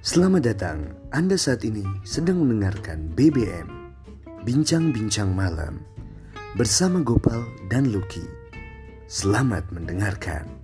Selamat datang, Anda saat ini sedang mendengarkan BBM Bincang-Bincang Malam bersama Gopal dan Lucky. Selamat mendengarkan.